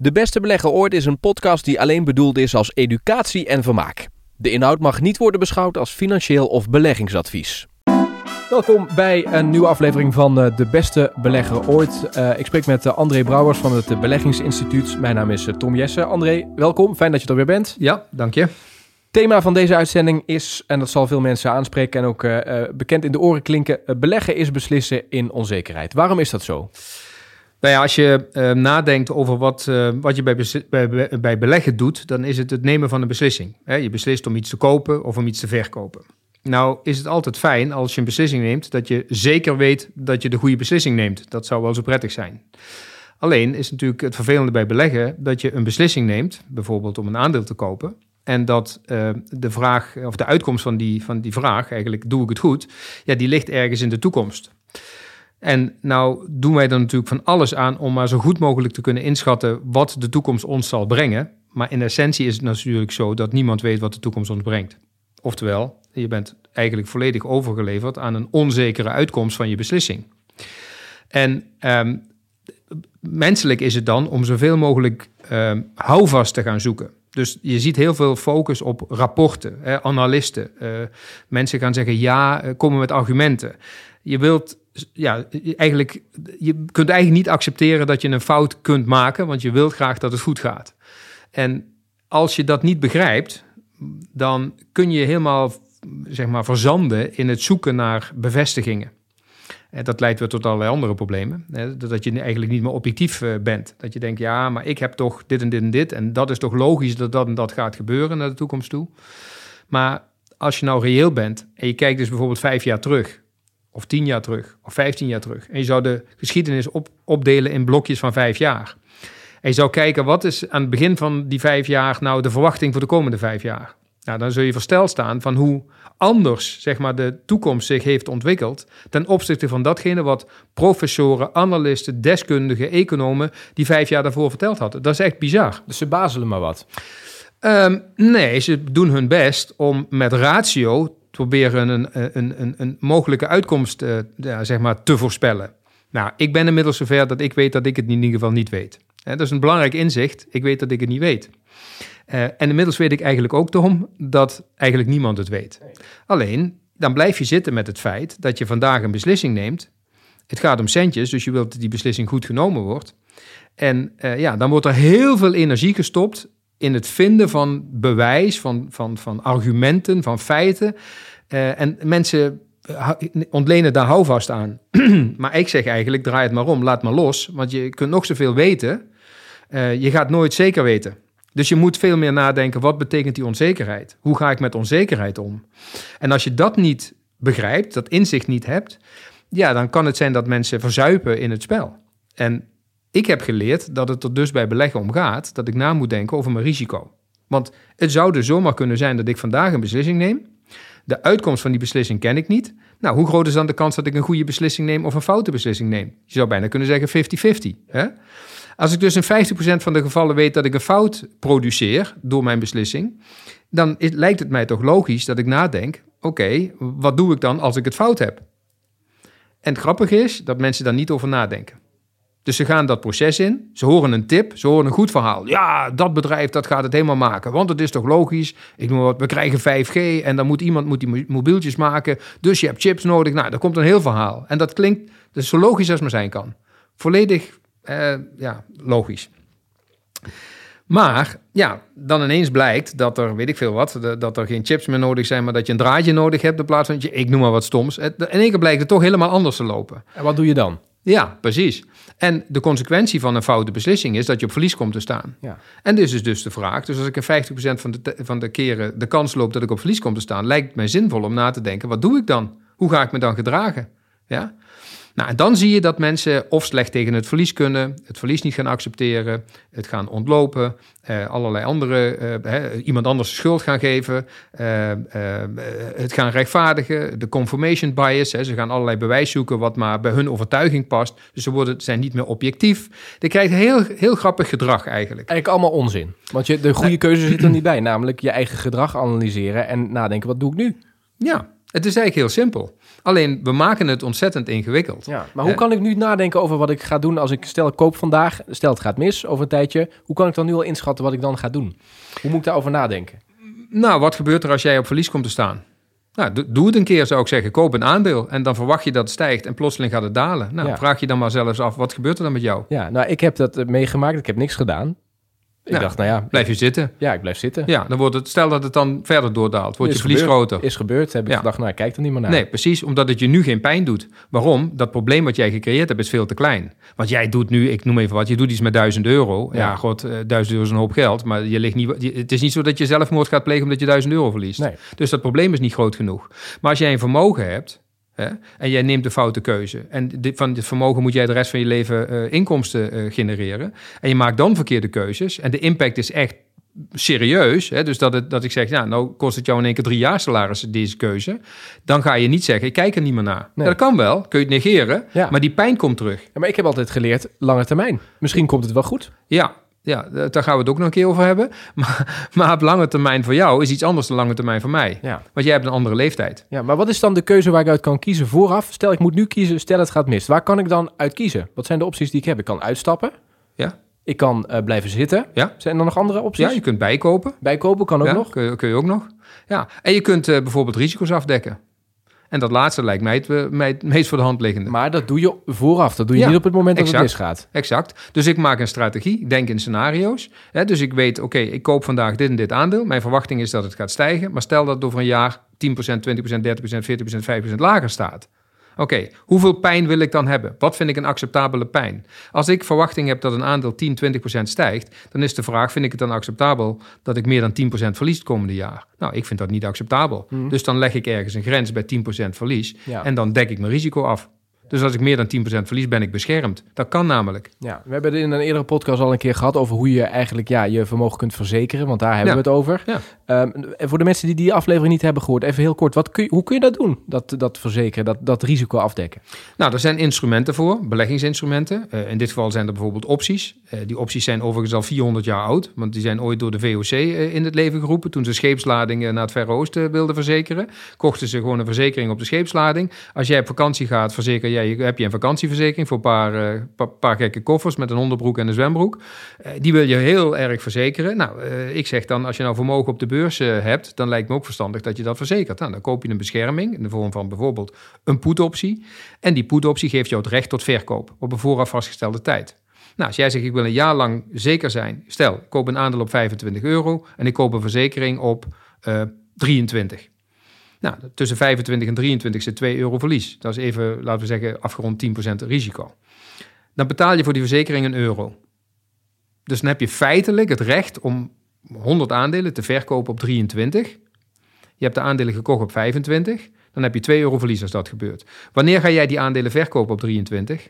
De Beste Belegger Ooit is een podcast die alleen bedoeld is als educatie en vermaak. De inhoud mag niet worden beschouwd als financieel of beleggingsadvies. Welkom bij een nieuwe aflevering van eh, De Beste Belegger Ooit. Uh, ik spreek met uh, André Brouwers van het Beleggingsinstituut. Mijn naam is Tom Jesse. André, welkom. Fijn dat je er weer bent. Ja, dank je. Thema van deze uitzending is, en dat zal veel mensen aanspreken en ook bekend in de oren klinken, beleggen is beslissen in onzekerheid. Waarom is dat zo? Nou ja, als je uh, nadenkt over wat, uh, wat je bij, bij, bij, beleggen doet, dan is het het nemen van een beslissing. Je beslist om iets te kopen of om iets te verkopen. Nou is het altijd fijn als je een beslissing neemt, dat je zeker weet dat je de goede beslissing neemt. Dat zou wel zo prettig zijn. Alleen is natuurlijk het vervelende bij beleggen dat je een beslissing neemt, bijvoorbeeld om een aandeel te kopen. En dat uh, de vraag, of de uitkomst van die, van die vraag, eigenlijk doe ik het goed, ja, die ligt ergens in de toekomst. En nou doen wij er natuurlijk van alles aan om maar zo goed mogelijk te kunnen inschatten wat de toekomst ons zal brengen. Maar in essentie is het natuurlijk zo dat niemand weet wat de toekomst ons brengt. Oftewel, je bent eigenlijk volledig overgeleverd aan een onzekere uitkomst van je beslissing. En um, menselijk is het dan om zoveel mogelijk um, houvast te gaan zoeken. Dus je ziet heel veel focus op rapporten, hè, analisten. Uh, mensen gaan zeggen ja, uh, komen met argumenten. Je wilt ja, eigenlijk, je kunt eigenlijk niet accepteren dat je een fout kunt maken, want je wilt graag dat het goed gaat. En als je dat niet begrijpt, dan kun je helemaal zeg maar, verzanden in het zoeken naar bevestigingen. En dat leidt weer tot allerlei andere problemen. Dat je eigenlijk niet meer objectief eh, bent. Dat je denkt, ja, maar ik heb toch dit en dit en dit. En dat is toch logisch dat dat en dat gaat gebeuren naar de toekomst toe. Maar als je nou reëel bent en je kijkt dus bijvoorbeeld vijf jaar terug of tien jaar terug, of vijftien jaar terug. En je zou de geschiedenis op, opdelen in blokjes van vijf jaar. En je zou kijken, wat is aan het begin van die vijf jaar nou de verwachting voor de komende vijf jaar? Nou, dan zul je versteld staan van hoe anders zeg maar, de toekomst zich heeft ontwikkeld ten opzichte van datgene wat professoren, analisten, deskundigen, economen die vijf jaar daarvoor verteld hadden. Dat is echt bizar. Dus ze bazelen maar wat? Um, nee, ze doen hun best om met ratio proberen een, een, een, een mogelijke uitkomst uh, ja, zeg maar te voorspellen. Nou, ik ben inmiddels zover dat ik weet dat ik het in ieder geval niet weet. Dat is een belangrijk inzicht. Ik weet dat ik het niet weet. Uh, en inmiddels weet ik eigenlijk ook, Tom, dat eigenlijk niemand het weet. Alleen, dan blijf je zitten met het feit dat je vandaag een beslissing neemt. Het gaat om centjes, dus je wilt dat die beslissing goed genomen wordt. En ja, dan wordt er heel veel energie gestopt in het vinden van bewijs, van, van, van argumenten, van feiten. Uh, en mensen ontlenen daar houvast aan. maar ik zeg eigenlijk, draai het maar om, laat maar los. Want je kunt nog zoveel weten, uh, je gaat nooit zeker weten. Dus je moet veel meer nadenken, wat betekent die onzekerheid? Hoe ga ik met onzekerheid om? En als je dat niet begrijpt, dat inzicht niet hebt, ja, dan kan het zijn dat mensen verzuipen in het spel. En ik heb geleerd dat het er dus bij beleggen om gaat dat ik na moet denken over mijn risico. Want het zou dus zomaar kunnen zijn dat ik vandaag een beslissing neem. De uitkomst van die beslissing ken ik niet. Nou, hoe groot is dan de kans dat ik een goede beslissing neem of een foute beslissing neem? Je zou bijna kunnen zeggen 50-50. Als ik dus in 50% van de gevallen weet dat ik een fout produceer door mijn beslissing, dan lijkt het mij toch logisch dat ik nadenk: oké, wat doe ik dan als ik het fout heb? En het grappige is dat mensen daar niet over nadenken. Dus ze gaan dat proces in, ze horen een tip, ze horen een goed verhaal. Ja, dat bedrijf dat gaat het helemaal maken, want het is toch logisch. Ik noem wat, we krijgen 5G en dan moet iemand moet die mobieltjes maken, dus je hebt chips nodig. Nou, daar komt een heel verhaal. En dat klinkt dus zo logisch als maar zijn kan. Volledig eh, ja, logisch. Maar ja, dan ineens blijkt dat er, weet ik veel wat, dat er geen chips meer nodig zijn, maar dat je een draadje nodig hebt in plaats van, ik noem maar wat stoms. In één keer blijkt het toch helemaal anders te lopen. En wat doe je dan? Ja, precies. En de consequentie van een foute beslissing is dat je op verlies komt te staan. Ja. En dit is dus de vraag. Dus als ik in 50% van de, van de keren de kans loop dat ik op verlies kom te staan, lijkt het mij zinvol om na te denken: wat doe ik dan? Hoe ga ik me dan gedragen? Ja? Nou, en dan zie je dat mensen of slecht tegen het verlies kunnen, het verlies niet gaan accepteren, het gaan ontlopen, eh, allerlei andere, eh, iemand anders schuld gaan geven, eh, eh, het gaan rechtvaardigen, de confirmation bias, hè, ze gaan allerlei bewijs zoeken wat maar bij hun overtuiging past. Dus ze worden, zijn niet meer objectief. Je krijgt heel, heel grappig gedrag eigenlijk. Eigenlijk allemaal onzin, want je, de goede keuze zit er niet bij, namelijk je eigen gedrag analyseren en nadenken, wat doe ik nu? Ja, Het is eigenlijk heel simpel. Alleen, we maken het ontzettend ingewikkeld. Ja, maar hoe kan ik nu nadenken over wat ik ga doen als ik stel ik koop vandaag, stel het gaat mis over een tijdje, hoe kan ik dan nu al inschatten wat ik dan ga doen? Hoe moet ik daarover nadenken? Nou, wat gebeurt er als jij op verlies komt te staan? Nou, do- doe het een keer, zou ik zeggen. Koop een aandeel en dan verwacht je dat het stijgt en plotseling gaat het dalen. Nou, Ja. vraag je dan maar zelfs af, wat gebeurt er dan met jou? Ja, nou ik heb dat eh, meegemaakt, ik heb niks gedaan. Ik Ja. dacht, nou ja, Blijf je zitten. ja, ik blijf zitten. Ja, dan wordt het, stel dat het dan verder doordaalt, wordt Is je verlies gebeurd. groter. Is gebeurd, heb ik Ja. gedacht, nou kijk er niet meer naar. Nee, precies, omdat het je nu geen pijn doet. Waarom? Dat probleem wat jij gecreëerd hebt is veel te klein. Want jij doet nu, ik noem even wat, je doet iets met 1000 euro. Ja, Ja. god, eh, 1000 euro is een hoop geld, maar je ligt niet, het is niet zo dat je zelfmoord gaat plegen omdat je 1000 euro verliest. Nee. Dus dat probleem is niet groot genoeg. Maar als jij een vermogen hebt hè, en jij neemt de foute keuze en dit, van dit vermogen moet jij de rest van je leven eh, inkomsten eh, genereren en je maakt dan verkeerde keuzes en de impact is echt serieus, hè, dus dat, het, dat ik zeg, ja, nou kost het jou in één keer drie jaar salaris deze keuze, dan ga je niet zeggen, ik kijk er niet meer naar. Nee. Dat kan wel, kun je het negeren, Ja. maar die pijn komt terug. Ja, maar ik heb altijd geleerd, lange termijn. Misschien komt het wel goed. Ja, ja, eh, daar gaan we het ook nog een keer over hebben. Maar, maar op lange termijn voor jou is iets anders dan lange termijn voor mij. Ja. Want jij hebt een andere leeftijd. ja, maar wat is dan de keuze waar ik uit kan kiezen vooraf? Stel, ik moet nu kiezen, stel het gaat mis. Waar kan ik dan uit kiezen? Wat zijn de opties die ik heb? Ik kan uitstappen. Ja, Ik kan eh, blijven zitten. Ja. Zijn er nog andere opties? ja je kunt bijkopen. Bijkopen kan ook ja, nog. Kun, je, kun je ook nog. Ja. En je kunt eh, bijvoorbeeld risico's afdekken. En dat laatste lijkt mij het, eh, mij het meest voor de hand liggende. Maar dat doe je vooraf. Dat doe je Ja, niet op het moment dat exact. het misgaat. Exact. Dus ik maak een strategie, ik denk in scenario's. Hè, dus ik weet, oké, ik koop vandaag dit en dit aandeel. Mijn verwachting is dat het gaat stijgen. Maar stel dat het over een jaar 10%, 20%, 30%, 40%, 5% lager staat. Oké, hoeveel pijn wil ik dan hebben? Wat vind ik een acceptabele pijn? Als ik verwachting heb dat een aandeel 10, 20% stijgt, dan is de vraag: vind ik het dan acceptabel dat ik meer dan 10% verlies het komende jaar? Nou, ik vind dat niet acceptabel. Dus dan leg ik ergens een grens bij 10% verlies Ja. en dan dek ik mijn risico af. Dus als ik meer dan 10% verlies, ben ik beschermd. Dat kan namelijk. Ja, we hebben het in een eerdere podcast al een keer gehad over hoe je eigenlijk ja, je vermogen kunt verzekeren. Want daar hebben Ja. we het over. Ja. Ehm, voor de mensen die die aflevering niet hebben gehoord, even heel kort. Wat kun hoe kun je dat doen? Dat, dat verzekeren, dat, dat risico afdekken. Nou, er zijn instrumenten voor, beleggingsinstrumenten. Eh, in dit geval zijn er bijvoorbeeld opties. Eh, die opties zijn overigens al 400 jaar oud, want die zijn ooit door de VOC eh, in het leven geroepen. Toen ze scheepsladingen naar het Verre Oosten wilden verzekeren, kochten ze gewoon een verzekering op de scheepslading. Als jij op vakantie gaat, verzeker jij, heb je een vakantieverzekering voor een paar, pa- paar gekke koffers met een onderbroek en een zwembroek. Die wil je heel erg verzekeren. Nou, ik zeg dan, als je nou vermogen op de beurs eh, hebt, dan lijkt me ook verstandig dat je dat verzekert. Nou, dan koop je een bescherming in de vorm van bijvoorbeeld een put-optie. En die put-optie geeft jou het recht tot verkoop op een vooraf vastgestelde tijd. Nou, als jij zegt, ik wil een jaar lang zeker zijn. Stel, ik koop een aandeel op 25 euro en ik koop een verzekering op eh 23. Nou, tussen 25 en 23 zit 2 euro verlies. Dat is even, laten we zeggen, afgerond 10% risico. Dan betaal je voor die verzekering een euro. Dus dan heb je feitelijk het recht om 100 aandelen te verkopen op 23. Je hebt de aandelen gekocht op 25. Dan heb je 2 euro verlies als dat gebeurt. Wanneer ga jij die aandelen verkopen op 23?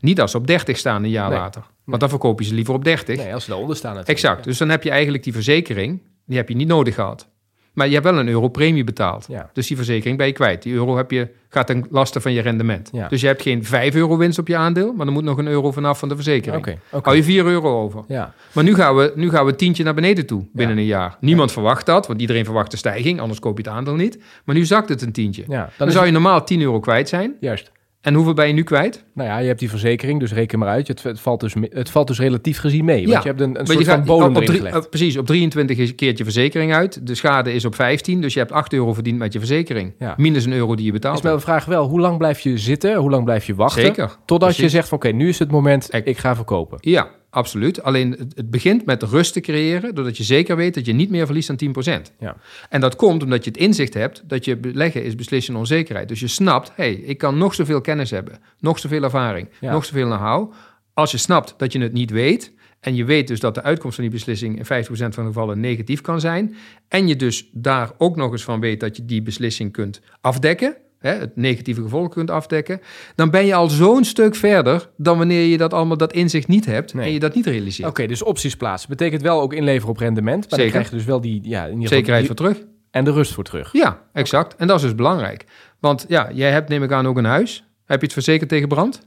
Niet als ze op 30 staan een jaar Nee. later. Want dan verkoop je ze liever op 30. Nee, als ze daaronder staan natuurlijk. Exact. Dus dan heb je eigenlijk die verzekering, die heb je niet nodig gehad. Maar je hebt wel een euro premie betaald. Ja. Dus die verzekering ben je kwijt. Die euro heb je, gaat ten laste van je rendement. Ja. Dus je hebt geen 5 euro winst op je aandeel, maar er moet nog een euro vanaf van de verzekering. Oké, oké. Hou je 4 euro over. Ja, Maar nu gaan we, nu gaan we tientje naar beneden toe binnen een jaar. Niemand verwacht dat, want iedereen verwacht een stijging, anders koop je het aandeel niet. Maar nu zakt het een tientje. ja. Dan, Dan zou je normaal 10 euro kwijt zijn. Juist. En hoeveel ben je nu kwijt? Nou ja, je hebt die verzekering, dus reken maar uit. Het, het, valt, dus, het valt dus relatief gezien mee. Want Ja. je hebt een, een soort je van bodem op drie- gelegd. precies, op 23 is- keert je verzekering uit. De schade is op 15, dus je hebt 8 euro verdiend met je verzekering. Ja. Minus een euro die je is betaalt. mijn vraag wel, hoe lang blijf je zitten? Hoe lang blijf je wachten? Zeker. Totdat je zegt oké, nu is het moment, Ek- ik ga verkopen. Ja, absoluut. Alleen het, het begint met rust te creëren, doordat je zeker weet dat je niet meer verliest dan 10%. Ja. En dat komt omdat je het inzicht hebt dat je beleggen is beslissen onzekerheid. Dus je snapt, hé, hey, ik kan nog zoveel kennis hebben, nog zoveel ervaring, Ja. nog zoveel know-how. Als je snapt dat je het niet weet en je weet dus dat de uitkomst van die beslissing in 50% van de gevallen negatief kan zijn en je dus daar ook nog eens van weet dat je die beslissing kunt afdekken, hè, het negatieve gevolg kunt afdekken, dan ben je al zo'n stuk verder dan wanneer je dat allemaal dat inzicht niet hebt Nee. en je dat niet realiseert. Oké, dus opties plaatsen. Betekent wel ook inleveren op rendement. Maar dan Zeker. krijg je dus wel die, ja, in ieder Zekerheid die- voor terug. en de rust voor terug. Ja, exact. En dat is dus belangrijk. Want ja, jij hebt neem ik aan ook een huis. Heb je het verzekerd tegen brand?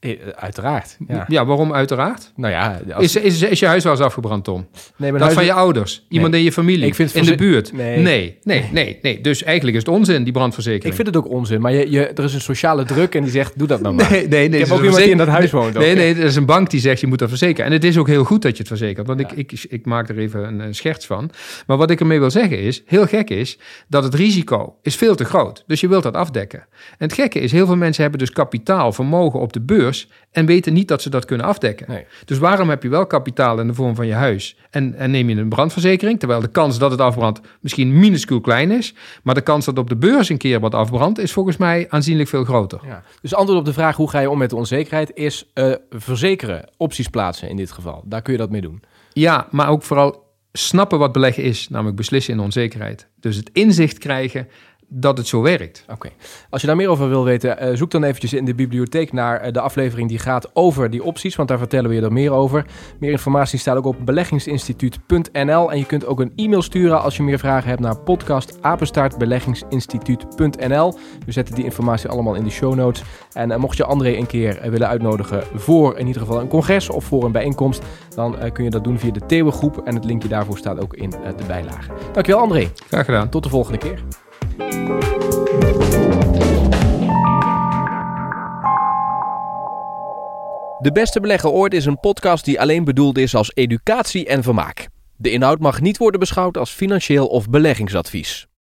Eh, uiteraard. Ja. Ja, waarom uiteraard? Nou ja, als- Is, is, is je huis wel eens afgebrand, Tom? nee, Dat huis- van je ouders? Iemand in je familie? Ik vind het in de buurt? Nee. nee, nee, nee, nee. Dus eigenlijk is het onzin, die brandverzekering. Ik vind het ook onzin, maar je, je, er is een sociale druk en die zegt, doe dat nou maar. Nee, nee, nee. heb het is ook een iemand die in dat huis woont Nee, nee, er is een bank die zegt je moet dat verzekeren. En het is ook heel goed dat je het verzekert, want ik, ik, ik maak er even een, een scherts van. Maar wat ik ermee wil zeggen is, heel gek is, dat het risico is veel te groot. Dus je wilt dat afdekken. En het gekke is, heel veel mensen hebben dus kapitaal, vermogen op de beurs en weten niet dat ze dat kunnen afdekken. Nee. Dus waarom heb je wel kapitaal in de vorm van je huis en, en neem je een brandverzekering, terwijl de kans dat het afbrandt misschien minuscuul klein is, maar de kans dat op de beurs een keer wat afbrandt is volgens mij aanzienlijk veel groter. Ja. Dus antwoord op de vraag hoe ga je om met de onzekerheid is eh, verzekeren, opties plaatsen in dit geval. Daar kun je dat mee doen. Ja, maar ook vooral snappen wat beleggen is, namelijk beslissen in onzekerheid. Dus het inzicht krijgen dat het zo werkt. Oké. Als je daar meer over wil weten, eh, zoek dan eventjes in de bibliotheek naar eh, de aflevering die gaat over die opties, want daar vertellen we je er meer over. Meer informatie staat ook op beleggingsinstituut.nl en je kunt ook een e-mail sturen als je meer vragen hebt naar podcastapenstaartbeleggingsinstituut.nl. We zetten die informatie allemaal in de show notes. En eh, mocht je André een keer willen uitnodigen voor in ieder geval een congres of voor een bijeenkomst, dan kun je dat doen via de Thewe groep en het linkje daarvoor staat ook in de bijlage. Dankjewel André. Graag gedaan. Tot de volgende keer. De Beste Belegger Ooit is een podcast die alleen bedoeld is als educatie en vermaak. De inhoud mag niet worden beschouwd als financieel of beleggingsadvies.